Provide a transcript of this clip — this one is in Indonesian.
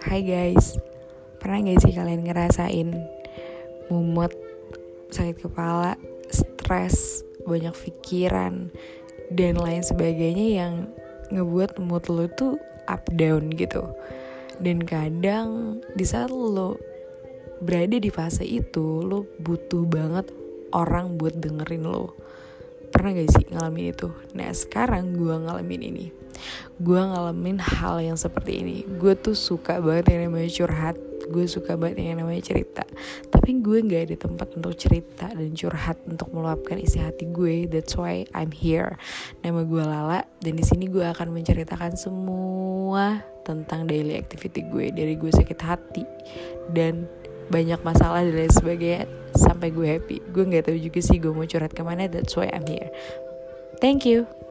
Hai guys, pernah gak sih kalian ngerasain mumet, sakit kepala, stres, banyak pikiran, dan lain sebagainya yang ngebuat mood lo tuh up down gitu. Dan kadang di saat lo berada di fase itu, lo butuh banget orang buat dengerin lo pernah gak sih ngalamin itu? Nah sekarang gue ngalamin ini. Gue ngalamin hal yang seperti ini. Gue tuh suka banget yang namanya curhat. Gue suka banget yang namanya cerita. Tapi gue nggak ada tempat untuk cerita dan curhat untuk meluapkan isi hati gue. That's why I'm here. Nama gue Lala dan di sini gue akan menceritakan semua tentang daily activity gue dari gue sakit hati dan banyak masalah dan lain sebagainya sampai gue happy. Gue nggak tahu juga sih gue mau curhat ke mana that's why I'm here. Thank you